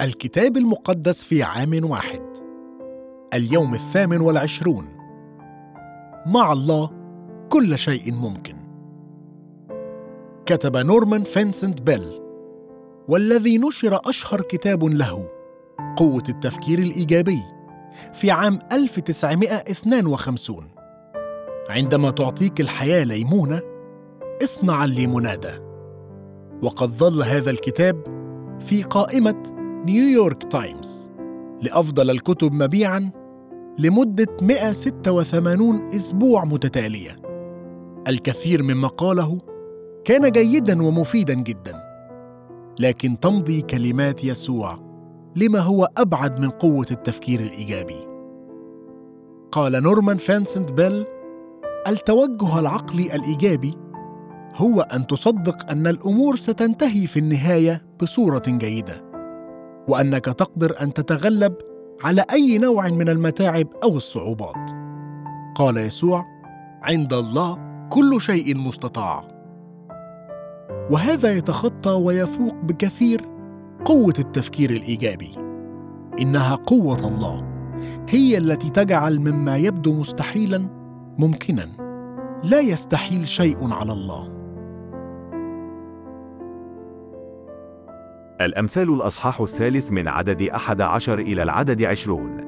الكتاب المقدس في عام واحد. اليوم الثامن والعشرون. مع الله كل شيء ممكن. كتب نورمان فينسنت بيل والذي نشر أشهر كتاب له قوة التفكير الإيجابي في عام 1952 عندما تعطيك الحياة ليمونة اصنع الليمونادة وقد ظل هذا الكتاب في قائمة نيويورك تايمز لأفضل الكتب مبيعاً لمدة 186 أسبوع متتالية. الكثير مما قاله كان جيداً ومفيداً جداً، لكن تمضي كلمات يسوع لما هو أبعد من قوة التفكير الإيجابي. قال نورمان فانسنت بيل: التوجه العقلي الإيجابي هو أن تصدق أن الأمور ستنتهي في النهاية بصورة جيدة. وأنك تقدر أن تتغلب على أي نوع من المتاعب أو الصعوبات. قال يسوع عند الله كل شيء مستطاع. وهذا يتخطى ويفوق بكثير قوة التفكير الإيجابي. إنها قوة الله هي التي تجعل مما يبدو مستحيلا ممكنا لا يستحيل شيء على الله. الأمثال الأصحاح الثالث من عدد أحد عشر إلى العدد عشرون.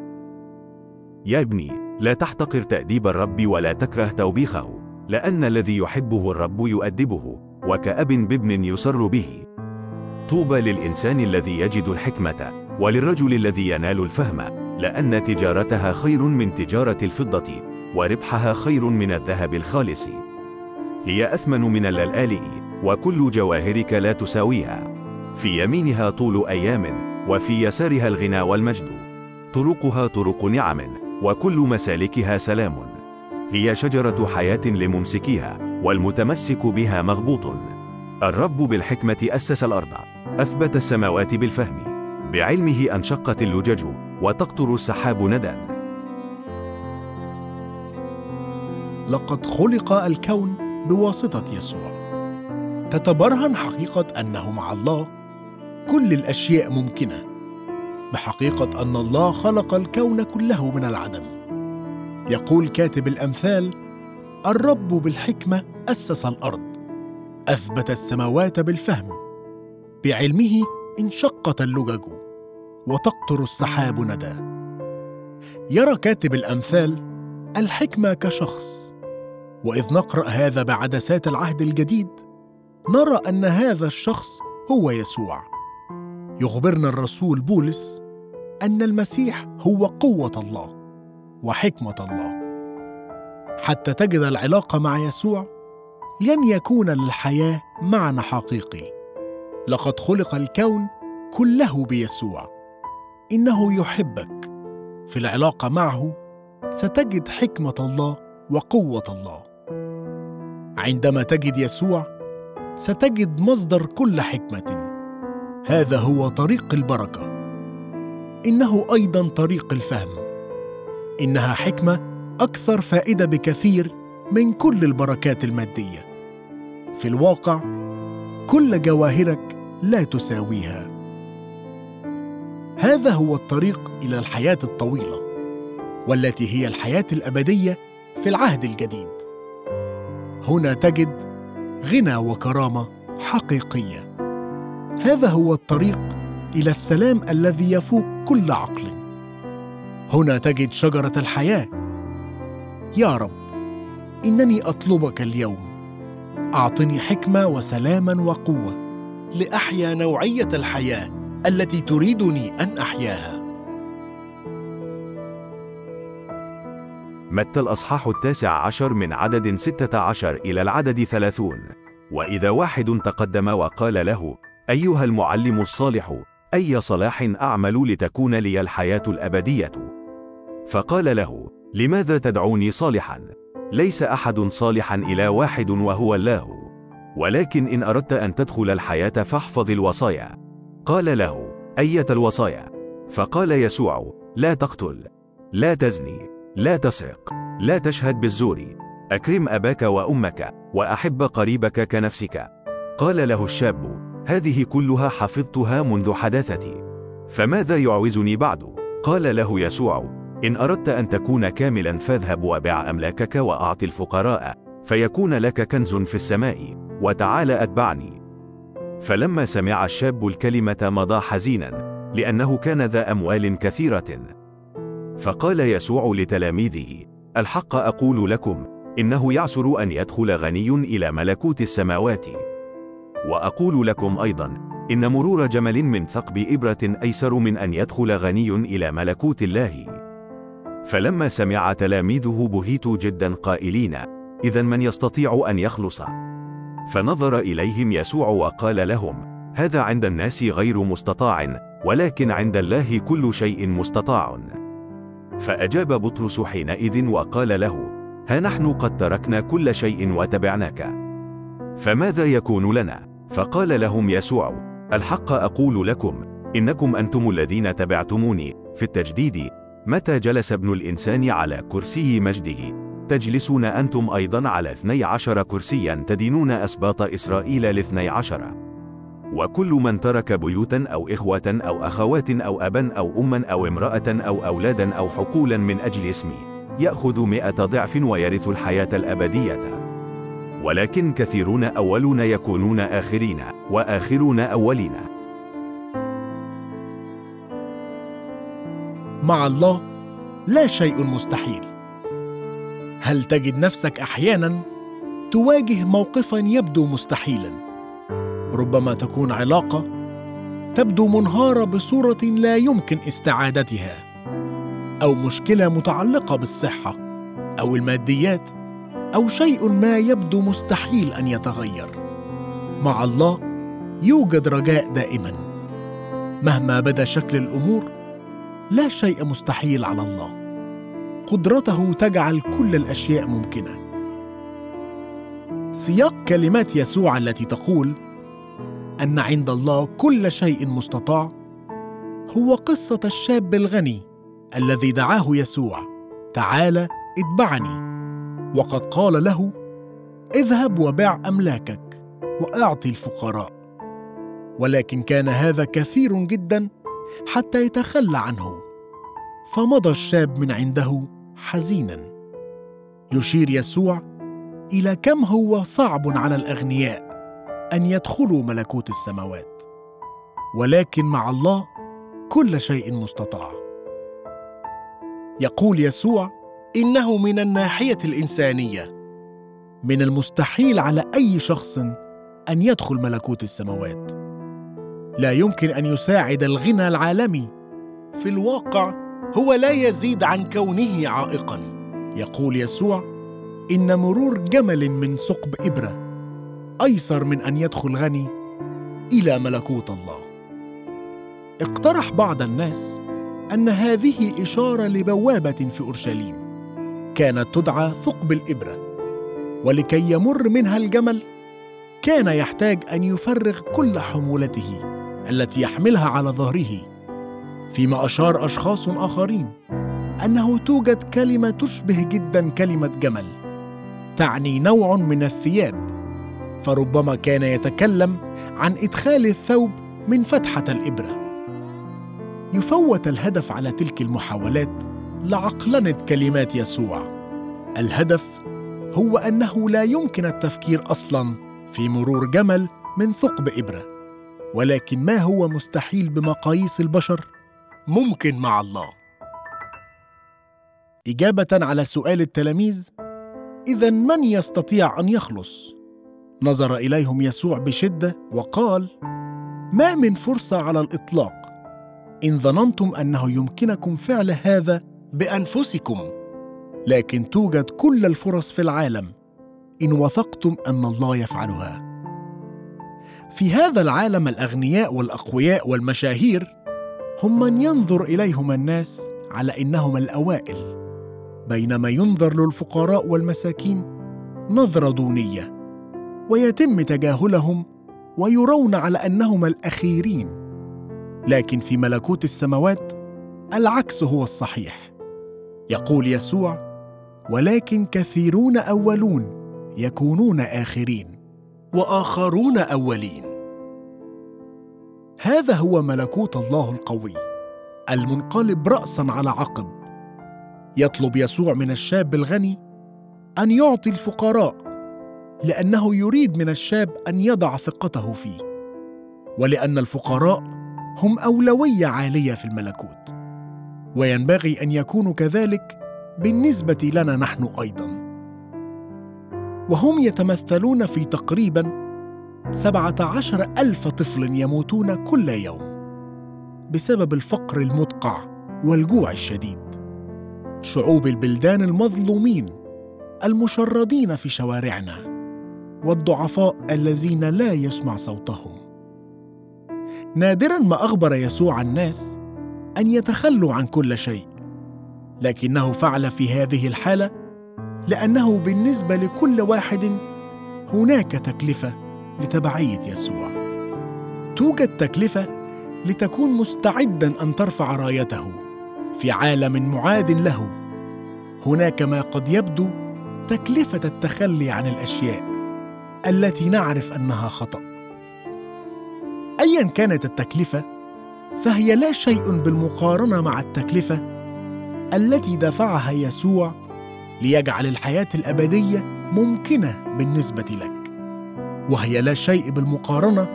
يا ابني لا تحتقر تأديب الرب ولا تكره توبيخه لأن الذي يحبه الرب يؤدبه وكأب بابن يسر به. طوبى للإنسان الذي يجد الحكمة وللرجل الذي ينال الفهم لأن تجارتها خير من تجارة الفضة وربحها خير من الذهب الخالص. هي أثمن من اللآلئ وكل جواهرك لا تساويها. في يمينها طول أيام وفي يسارها الغنى والمجد. طرقها طرق نعم وكل مسالكها سلام. هي شجرة حياة لممسكيها والمتمسك بها مغبوط. الرب بالحكمة أسس الأرض أثبت السماوات بالفهم. بعلمه أنشقت اللجج وتقطر السحاب ندى. لقد خلق الكون بواسطة يسوع. تتبرهن حقيقة أنه مع الله كل الأشياء ممكنة بحقيقة أن الله خلق الكون كله من العدم. يقول كاتب الأمثال الرب بالحكمة أسس الأرض أثبت السماوات بالفهم بعلمه انشقت اللجج وتقطر السحاب ندى. يرى كاتب الأمثال الحكمة كشخص وإذ نقرأ هذا بعدسات العهد الجديد نرى أن هذا الشخص هو يسوع. يخبرنا الرسول بولس أن المسيح هو قوة الله وحكمة الله. حتى تجد العلاقه مع يسوع لن يكون للحياة معنى حقيقي. لقد خلق الكون كله بيسوع. إنه يحبك. في العلاقه معه ستجد حكمة الله وقوة الله. عندما تجد يسوع ستجد مصدر كل حكمة. هذا هو طريق البركة. إنه أيضا طريق الفهم. إنها حكمة أكثر فائدة بكثير من كل البركات المادية. في الواقع كل جواهرك لا تساويها. هذا هو الطريق إلى الحياة الطويلة والتي هي الحياة الأبدية في العهد الجديد. هنا تجد غنى وكرامة حقيقية. هذا هو الطريق إلى السلام الذي يفوق كل عقل. هنا تجد شجرة الحياة. يا رب إنني أطلبك اليوم. أعطني حكمة وسلاما وقوة لأحيا نوعية الحياة التي تريدني أن أحياها. متى الأصحاح التاسع عشر من عدد ستة عشر إلى العدد ثلاثون؟ وإذا واحد تقدم وقال له أيها المعلم الصالح أي صلاح أعمل لتكون لي الحياة الأبدية؟ فقال له لماذا تدعوني صالحا؟ ليس أحد صالحا إلى واحد وهو الله. ولكن إن أردت أن تدخل الحياة فاحفظ الوصايا. قال له أية الوصايا؟ فقال يسوع لا تقتل لا تزني لا تسرق لا تشهد بالزور. أكرم أباك وأمك وأحب قريبك كنفسك. قال له الشاب هذه كلها حفظتها منذ حداثتي. فماذا يعوزني بعد؟ قال له يسوع إن أردت أن تكون كاملا فاذهب وبع أملاكك وأعط الفقراء فيكون لك كنز في السماء وتعال أتبعني. فلما سمع الشاب الكلمة مضى حزينا لأنه كان ذا أموال كثيرة. فقال يسوع لتلاميذه الحق أقول لكم إنه يعسر أن يدخل غني إلى ملكوت السماوات. وأقول لكم أيضا إن مرور جمل من ثقب إبرة أيسر من أن يدخل غني إلى ملكوت الله. فلما سمع تلاميذه بهيتوا جدا قائلين إذا من يستطيع أن يخلص؟ فنظر إليهم يسوع وقال لهم هذا عند الناس غير مستطاع ولكن عند الله كل شيء مستطاع. فأجاب بطرس حينئذ وقال له ها نحن قد تركنا كل شيء وتبعناك فماذا يكون لنا؟ فقال لهم يسوع الحق أقول لكم إنكم أنتم الذين تبعتموني في التجديد. متى جلس ابن الإنسان على كرسي مجده؟ تجلسون أنتم أيضا على اثني عشر كرسيا تدينون أسباط إسرائيل لاثني عشر. وكل من ترك بيوتا أو إخوة أو أخوات أو أبا أو أما أو امرأة أو أولادا أو حقولا من أجل اسمي يأخذ مئة ضعف ويرث الحياة الأبدية. ولكن كثيرون أولون يكونون آخرين وآخرون أولين. مع الله لا شيء مستحيل. هل تجد نفسك أحيانا تواجه موقفا يبدو مستحيلا؟ ربما تكون علاقة تبدو منهارة بصورة لا يمكن استعادتها أو مشكلة متعلقة بالصحة أو الماديات. أو شيء ما يبدو مستحيل أن يتغير. مع الله يوجد رجاء دائما. مهما بدا شكل الأمور لا شيء مستحيل على الله. قدرته تجعل كل الأشياء ممكنة. سياق كلمات يسوع التي تقول أن عند الله كل شيء مستطاع هو قصة الشاب الغني الذي دعاه يسوع. تعال اتبعني. وقد قال له اذهب وبع أملاكك وأعطي الفقراء. ولكن كان هذا كثير جدا حتى يتخلى عنه فمضى الشاب من عنده حزينا. يشير يسوع إلى كم هو صعب على الأغنياء أن يدخلوا ملكوت السماوات ولكن مع الله كل شيء مستطاع. يقول يسوع إنه من الناحية الإنسانية. من المستحيل على أي شخص أن يدخل ملكوت السماوات. لا يمكن أن يساعد الغنى العالمي. في الواقع هو لا يزيد عن كونه عائقا. يقول يسوع إن مرور جمل من ثقب إبرة أيسر من أن يدخل غني إلى ملكوت الله. اقترح بعض الناس أن هذه إشارة لبوابة في أورشليم. كانت تدعى ثقب الإبرة. ولكي يمر منها الجمل كان يحتاج أن يفرغ كل حمولته التي يحملها على ظهره. فيما أشار أشخاص آخرين أنه توجد كلمة تشبه جدا كلمة جمل تعني نوع من الثياب. فربما كان يتكلم عن إدخال الثوب من فتحة الإبرة. يفوت الهدف على تلك المحاولات لعقلنه كلمات يسوع. الهدف هو أنه لا يمكن التفكير أصلا في مرور جمل من ثقب إبرة ولكن ما هو مستحيل بمقاييس البشر؟ ممكن مع الله. إجابة على سؤال التلاميذ اذا من يستطيع أن يخلص؟ نظر إليهم يسوع بشدة وقال ما من فرصة على الإطلاق. إن ظننتم أنه يمكنكم فعل هذا بأنفسكم لكن توجد كل الفرص في العالم إن وثقتم أن الله يفعلها. في هذا العالم الأغنياء والأقوياء والمشاهير هم من ينظر إليهم الناس على إنهم الأوائل بينما ينظر للفقراء والمساكين نظرة دونية ويتم تجاهلهم ويرون على أنهم الأخيرين. لكن في ملكوت السماوات العكس هو الصحيح. يقول يسوع ولكن كثيرون أولون يكونون آخرين وآخرون أولين. هذا هو ملكوت الله القوي المنقلب راسا على عقب. يطلب يسوع من الشاب الغني أن يعطي الفقراء لأنه يريد من الشاب أن يضع ثقته فيه. ولأن الفقراء هم أولوية عالية في الملكوت. وينبغي أن يكونوا كذلك بالنسبة لنا نحن أيضا. وهم يتمثلون في تقريبا سبعة عشر ألف طفل يموتون كل يوم بسبب الفقر المدقع والجوع الشديد. شعوب البلدان المظلومين المشردين في شوارعنا والضعفاء الذين لا يسمع صوتهم. نادرا ما أخبر يسوع الناس أن يتخلوا عن كل شيء. لكنه فعل في هذه الحالة لأنه بالنسبة لكل واحد هناك تكلفة لتبعية يسوع. توجد تكلفة لتكون مستعدا أن ترفع رايته في عالم معاد له. هناك ما قد يبدو تكلفة التخلي عن الأشياء التي نعرف أنها خطأ. ايا كانت التكلفة فهي لا شيء بالمقارنة مع التكلفة التي دفعها يسوع ليجعل الحياة الأبدية ممكنة بالنسبة لك. وهي لا شيء بالمقارنة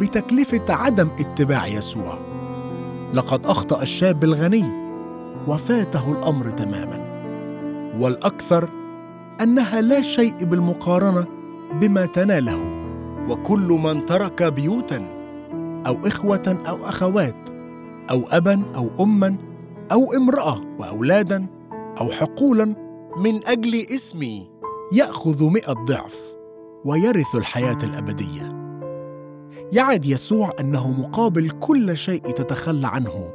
بتكلفة عدم اتباع يسوع. لقد أخطأ الشاب الغني وفاته الأمر تماما. والأكثر أنها لا شيء بالمقارنة بما تناله. وكل من ترك بيوتا أو إخوة أو أخوات أو ابا أو اما أو امرأة وأولادا أو حقولا من أجل اسمي يأخذ مئة ضعف ويرث الحياة الأبدية. يعد يسوع أنه مقابل كل شيء تتخلى عنه.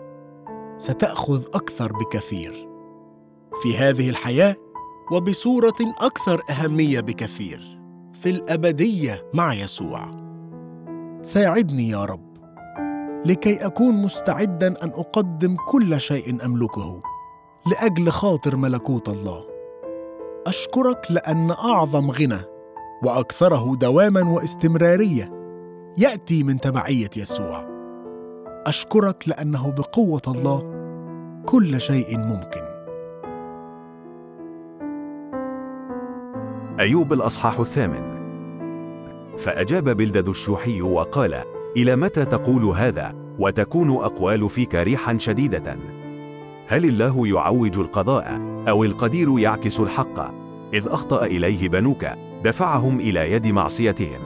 ستأخذ أكثر بكثير. في هذه الحياة وبصورة أكثر أهمية بكثير. في الأبدية مع يسوع. ساعدني يا رب. لكي أكون مستعدا أن أقدم كل شيء أملكه لأجل خاطر ملكوت الله. أشكرك لأن أعظم غنى وأكثره دواما واستمرارية يأتي من تبعية يسوع. أشكرك لأنه بقوة الله كل شيء ممكن. أيوب الأصحاح الثامن. فأجاب بلدد الشوحي وقال إلى متى تقول هذا؟ وتكون أقوال فيك ريحا شديدة. هل الله يعوج القضاء؟ أو القدير يعكس الحق؟ إذ أخطأ إليه بنوك دفعهم إلى يد معصيتهم.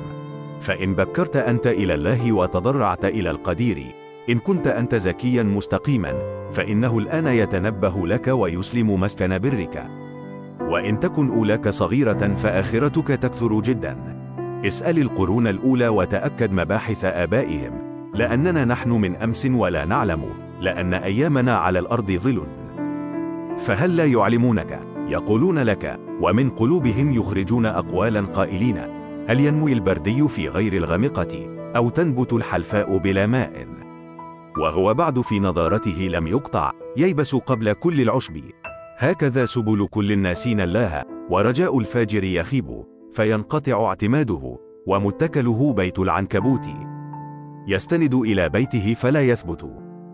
فإن بكرت أنت إلى الله وتضرعت إلى القدير إن كنت أنت زكيا مستقيما فإنه الآن يتنبه لك ويسلم مسكن برك. وإن تكن أولاك صغيرة فآخرتك تكثر جدا. اسأل القرون الأولى وتأكد مباحث آبائهم. لأننا نحن من أمس ولا نعلم لأن أيامنا على الأرض ظل. فهل لا يعلمونك يقولون لك ومن قلوبهم يخرجون أقوالا قائلين هل ينمو البردي في غير الغمقة أو تنبت الحلفاء بلا ماء؟ وهو بعد في نضارته لم يقطع ييبس قبل كل العشب. هكذا سبل كل الناسين الله ورجاء الفاجر يخيب. فينقطع اعتماده ومتكله بيت العنكبوت. يستند إلى بيته فلا يثبت.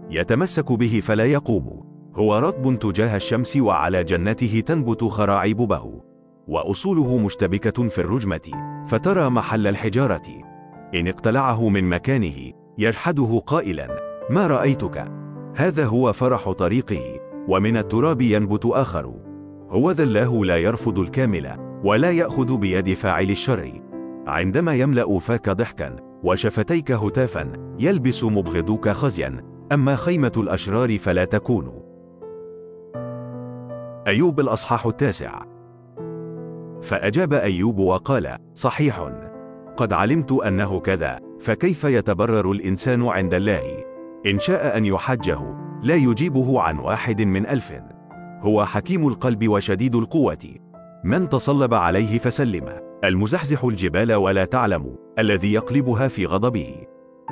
يتمسك به فلا يقوم. هو رطب تجاه الشمس وعلى جنته تنبت خراعيب به. وأصوله مشتبكة في الرجمة. فترى محل الحجارة. إن اقتلعه من مكانه يجحده قائلا ما رأيتك؟ هذا هو فرح طريقه. ومن التراب ينبت آخر. هو ذا الله لا يرفض الكامل. ولا يأخذ بيد فاعل الشر عندما يملأ فاك ضحكا وشفتيك هتافا يلبس مبغضوك خزيا. أما خيمة الأشرار فلا تكون. أيوب الأصحاح التاسع. فأجاب أيوب وقال صحيح. قد علمت أنه كذا فكيف يتبرر الإنسان عند الله؟ إن شاء أن يحجه لا يجيبه عن واحد من ألف. هو حكيم القلب وشديد القوة. من تصلب عليه فسلم. المزحزح الجبال ولا تعلم الذي يقلبها في غضبه.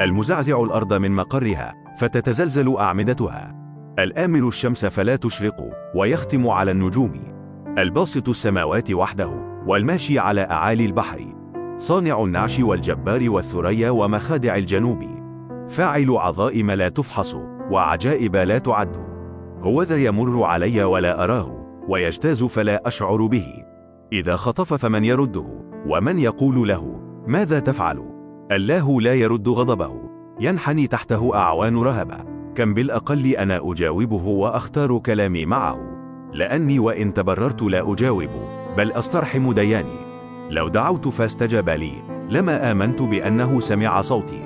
المزعزع الأرض من مقرها فتتزلزل أعمدتها. الآمر الشمس فلا تشرق ويختم على النجوم. الباسط السماوات وحده والماشي على أعالي البحر. صانع النعش والجبار والثريا ومخادع الجنوب. فاعل عظائم لا تفحص وعجائب لا تعد. هوذا يمر علي ولا أراه. ويجتاز فلا أشعر به. إذا خطف فمن يرده ومن يقول له ماذا تفعل؟ الله لا يرد غضبه. ينحني تحته أعوان رهبة. كم بالأقل أنا أجاوبه وأختار كلامي معه. لأني وإن تبررت لا أجاوب. بل أسترحم دياني. لو دعوت فاستجاب لي. لما آمنت بأنه سمع صوتي.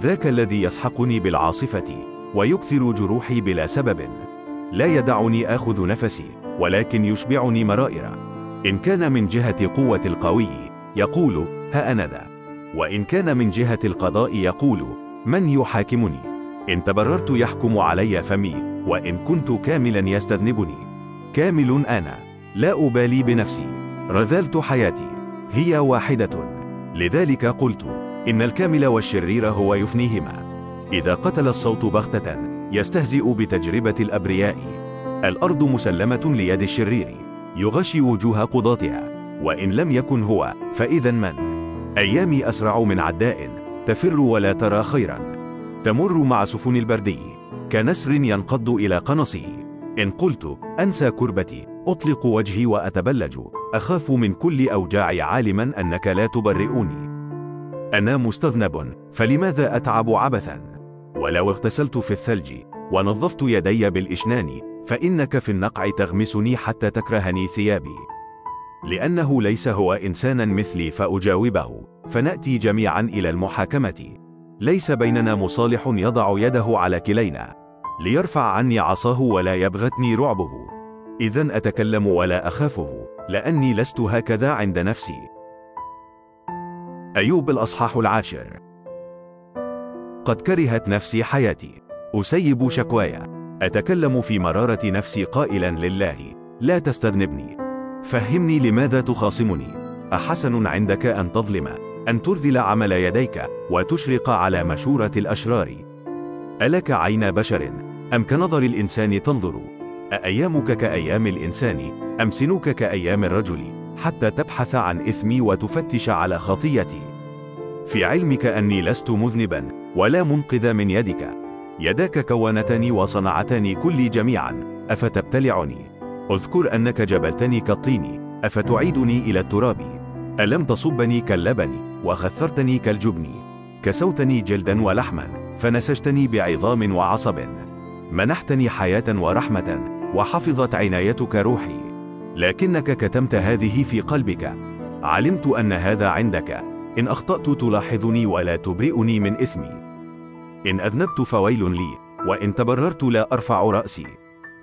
ذاك الذي يسحقني بالعاصفة. ويكثر جروحي بلا سبب. لا يدعني آخذ نفسي. ولكن يشبعني مرائر. إن كان من جهة قوة القوي يقول ها أنا ذا. وإن كان من جهة القضاء يقول من يحاكمني؟ إن تبررت يحكم علي فمي. وإن كنت كاملا يستذنبني. كامل أنا. لا أبالي بنفسي. رذلت حياتي. هي واحدة. لذلك قلت إن الكامل والشرير هو يفنيهما. إذا قتل الصوت بغتة يستهزئ بتجربة الأبرياء. الأرض مسلمة ليد الشرير يغشي وجوه قضاتها وإن لم يكن هو فإذا من؟ أيامي أسرع من عداء تفر ولا ترى خيرا. تمر مع سفن البردي كنسر ينقض إلى قنصه إن قلت أنسى كربتي أطلق وجهي وأتبلج. أخاف من كل أوجاعي عالما أنك لا تبرئوني أنا مستذنب فلماذا أتعب عبثا؟ ولو اغتسلت في الثلج ونظفت يدي بالإشنان فإنك في النقع تغمسني حتى تكرهني ثيابي. لأنه ليس هو إنسانا مثلي فأجاوبه فنأتي جميعا إلى المحاكمة. ليس بيننا مصالح يضع يده على كلينا. ليرفع عني عصاه ولا يبغتني رعبه. إذا أتكلم ولا أخافه لأني لست هكذا عند نفسي. أيوب الأصحاح العاشر. قد كرهت نفسي حياتي. أسيب شكوايا أتكلم في مرارة نفسي قائلا لله لا تستذنبني. فهمني لماذا تخاصمني. أحسن عندك أن تظلم أن ترذل عمل يديك وتشرق على مشورة الأشرار. ألك عين بشر أم كنظر الإنسان تنظر؟ أأيامك كأيام الإنسان أم سنوك كأيام الرجل حتى تبحث عن إثمي وتفتش على خطيتي. في علمك أني لست مذنبا ولا منقذ من يدك. يداك كونتني وصنعتني كلي جميعا. أفتبتلعني؟ أذكر أنك جبلتني كالطين. أفتعيدني إلى التراب. ألم تصبني كاللبن؟ وخثرتني كالجبن. كسوتني جلدا ولحما. فنسجتني بعظام وعصب. منحتني حياة ورحمة. وحفظت عنايتك روحي. لكنك كتمت هذه في قلبك. علمت أن هذا عندك. إن أخطأت تلاحظني ولا تبرئني من إثمي. إن أذنبت فويل لي وإن تبررت لا أرفع رأسي.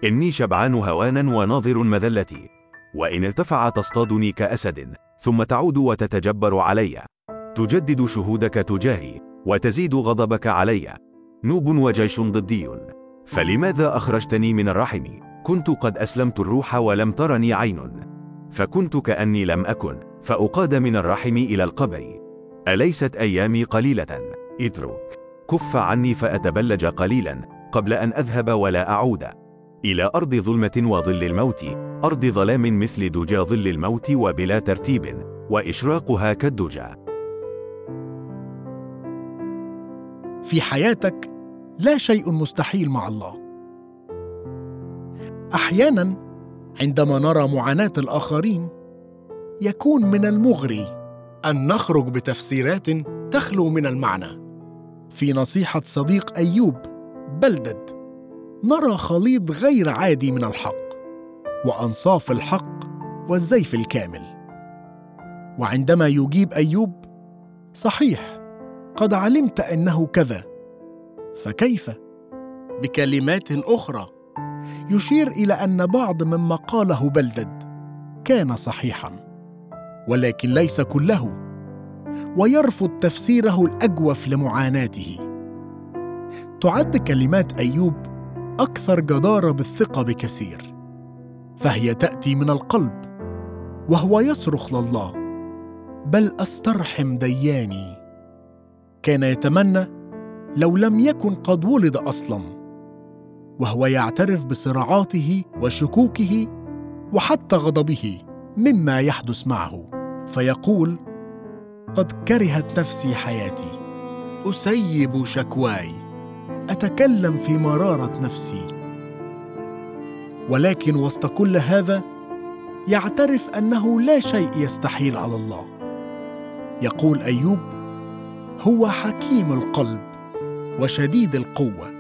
إني شبعان هوانا وناظر مذلتي. وإن ارتفع تصطادني كأسد ثم تعود وتتجبر علي. تجدد شهودك تجاهي وتزيد غضبك علي. نوب وجيش ضدي. فلماذا أخرجتني من الرحم؟ كنت قد أسلمت الروح ولم ترني عين. فكنت كأني لم أكن فأقاد من الرحم إلى القبر. أليست أيامي قليلة؟ اترك كف عني فأتبلج قليلا قبل أن أذهب ولا أعود. إلى أرض ظلمة وظل الموت أرض ظلام مثل دجى ظل الموت وبلا ترتيب وإشراقها كالدجى. في حياتك لا شيء مستحيل مع الله. أحيانا عندما نرى معاناة الآخرين يكون من المغري أن نخرج بتفسيرات تخلو من المعنى. في نصيحة صديق أيوب بلدد. نرى خليط غير عادي من الحق وأنصاف الحق والزيف الكامل. وعندما يجيب أيوب صحيح قد علمت أنه كذا فكيف؟ بكلمات أخرى يشير إلى أن بعض مما قاله بلدد كان صحيحا ولكن ليس كله. ويرفض تفسيره الأجوف لمعاناته. تعد كلمات أيوب أكثر جدارة بالثقة بكثير فهي تأتي من القلب وهو يصرخ لله بل أسترحم دياني. كان يتمنى لو لم يكن قد ولد أصلا وهو يعترف بصراعاته وشكوكه وحتى غضبه مما يحدث معه فيقول قد كرهت نفسي حياتي. أسيب شكواي. أتكلم في مرارة نفسي. ولكن وسط كل هذا يعترف أنه لا شيء يستحيل على الله. يقول أيوب هو حكيم القلب وشديد القوة.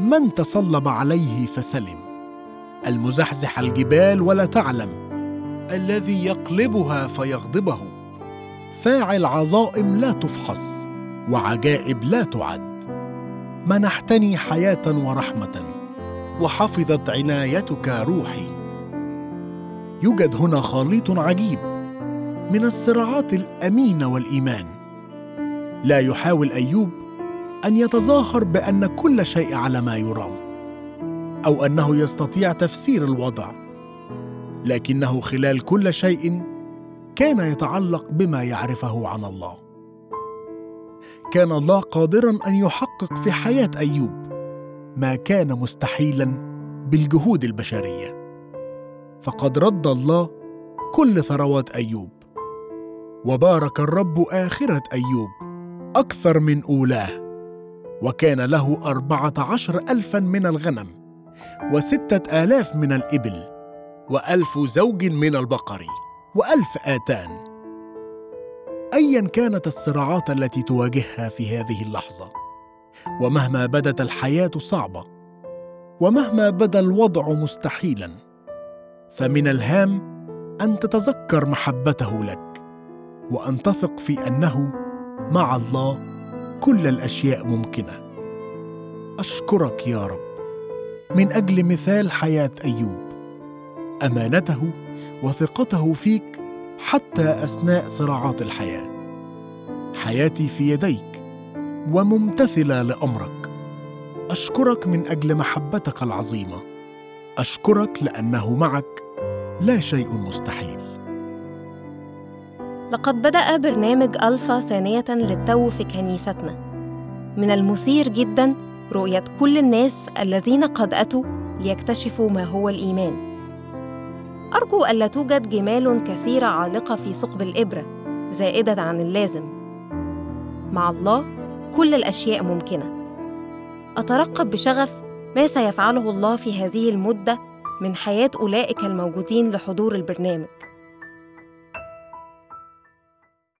من تصلب عليه فسلم. المزحزح الجبال ولا تعلم. الذي يقلبها فيغضبه. فاعل عظائم لا تفحص وعجائب لا تعد. منحتني حياة ورحمة وحفظت عنايتك روحي. يوجد هنا خليط عجيب من الصراعات الامينه والإيمان. لا يحاول أيوب أن يتظاهر بأن كل شيء على ما يرام أو أنه يستطيع تفسير الوضع لكنه خلال كل شيء كان يتعلق بما يعرفه عن الله. كان الله قادرا أن يحقق في حياة أيوب ما كان مستحيلا بالجهود البشرية. فقد رد الله كل ثروات أيوب وبارك الرب آخرة أيوب أكثر من أولاه وكان له أربعة عشر الفا من الغنم وستة آلاف من الإبل وألف زوج من البقر. وألف آتان. ايا كانت الصراعات التي تواجهها في هذه اللحظة ومهما بدت الحياة صعبة ومهما بدا الوضع مستحيلا فمن الهام أن تتذكر محبته لك وأن تثق في أنه مع الله كل الأشياء ممكنة. أشكرك يا رب. من أجل مثال حياة أيوب أمانته وثقته فيك حتى أثناء صراعات الحياة. حياتي في يديك وممتثلة لأمرك. أشكرك من أجل محبتك العظيمة. أشكرك لأنه معك لا شيء مستحيل. لقد بدأ برنامج ألفا ثانية للتو في كنيستنا. من المثير جدا رؤية كل الناس الذين قد أتوا ليكتشفوا ما هو الإيمان. أرجو ألا توجد جمال كثيرة عالقة في ثقب الإبرة زائدة عن اللازم. مع الله كل الأشياء ممكنة. أترقب بشغف ما سيفعله الله في هذه المدة من حياة أولئك الموجودين لحضور البرنامج.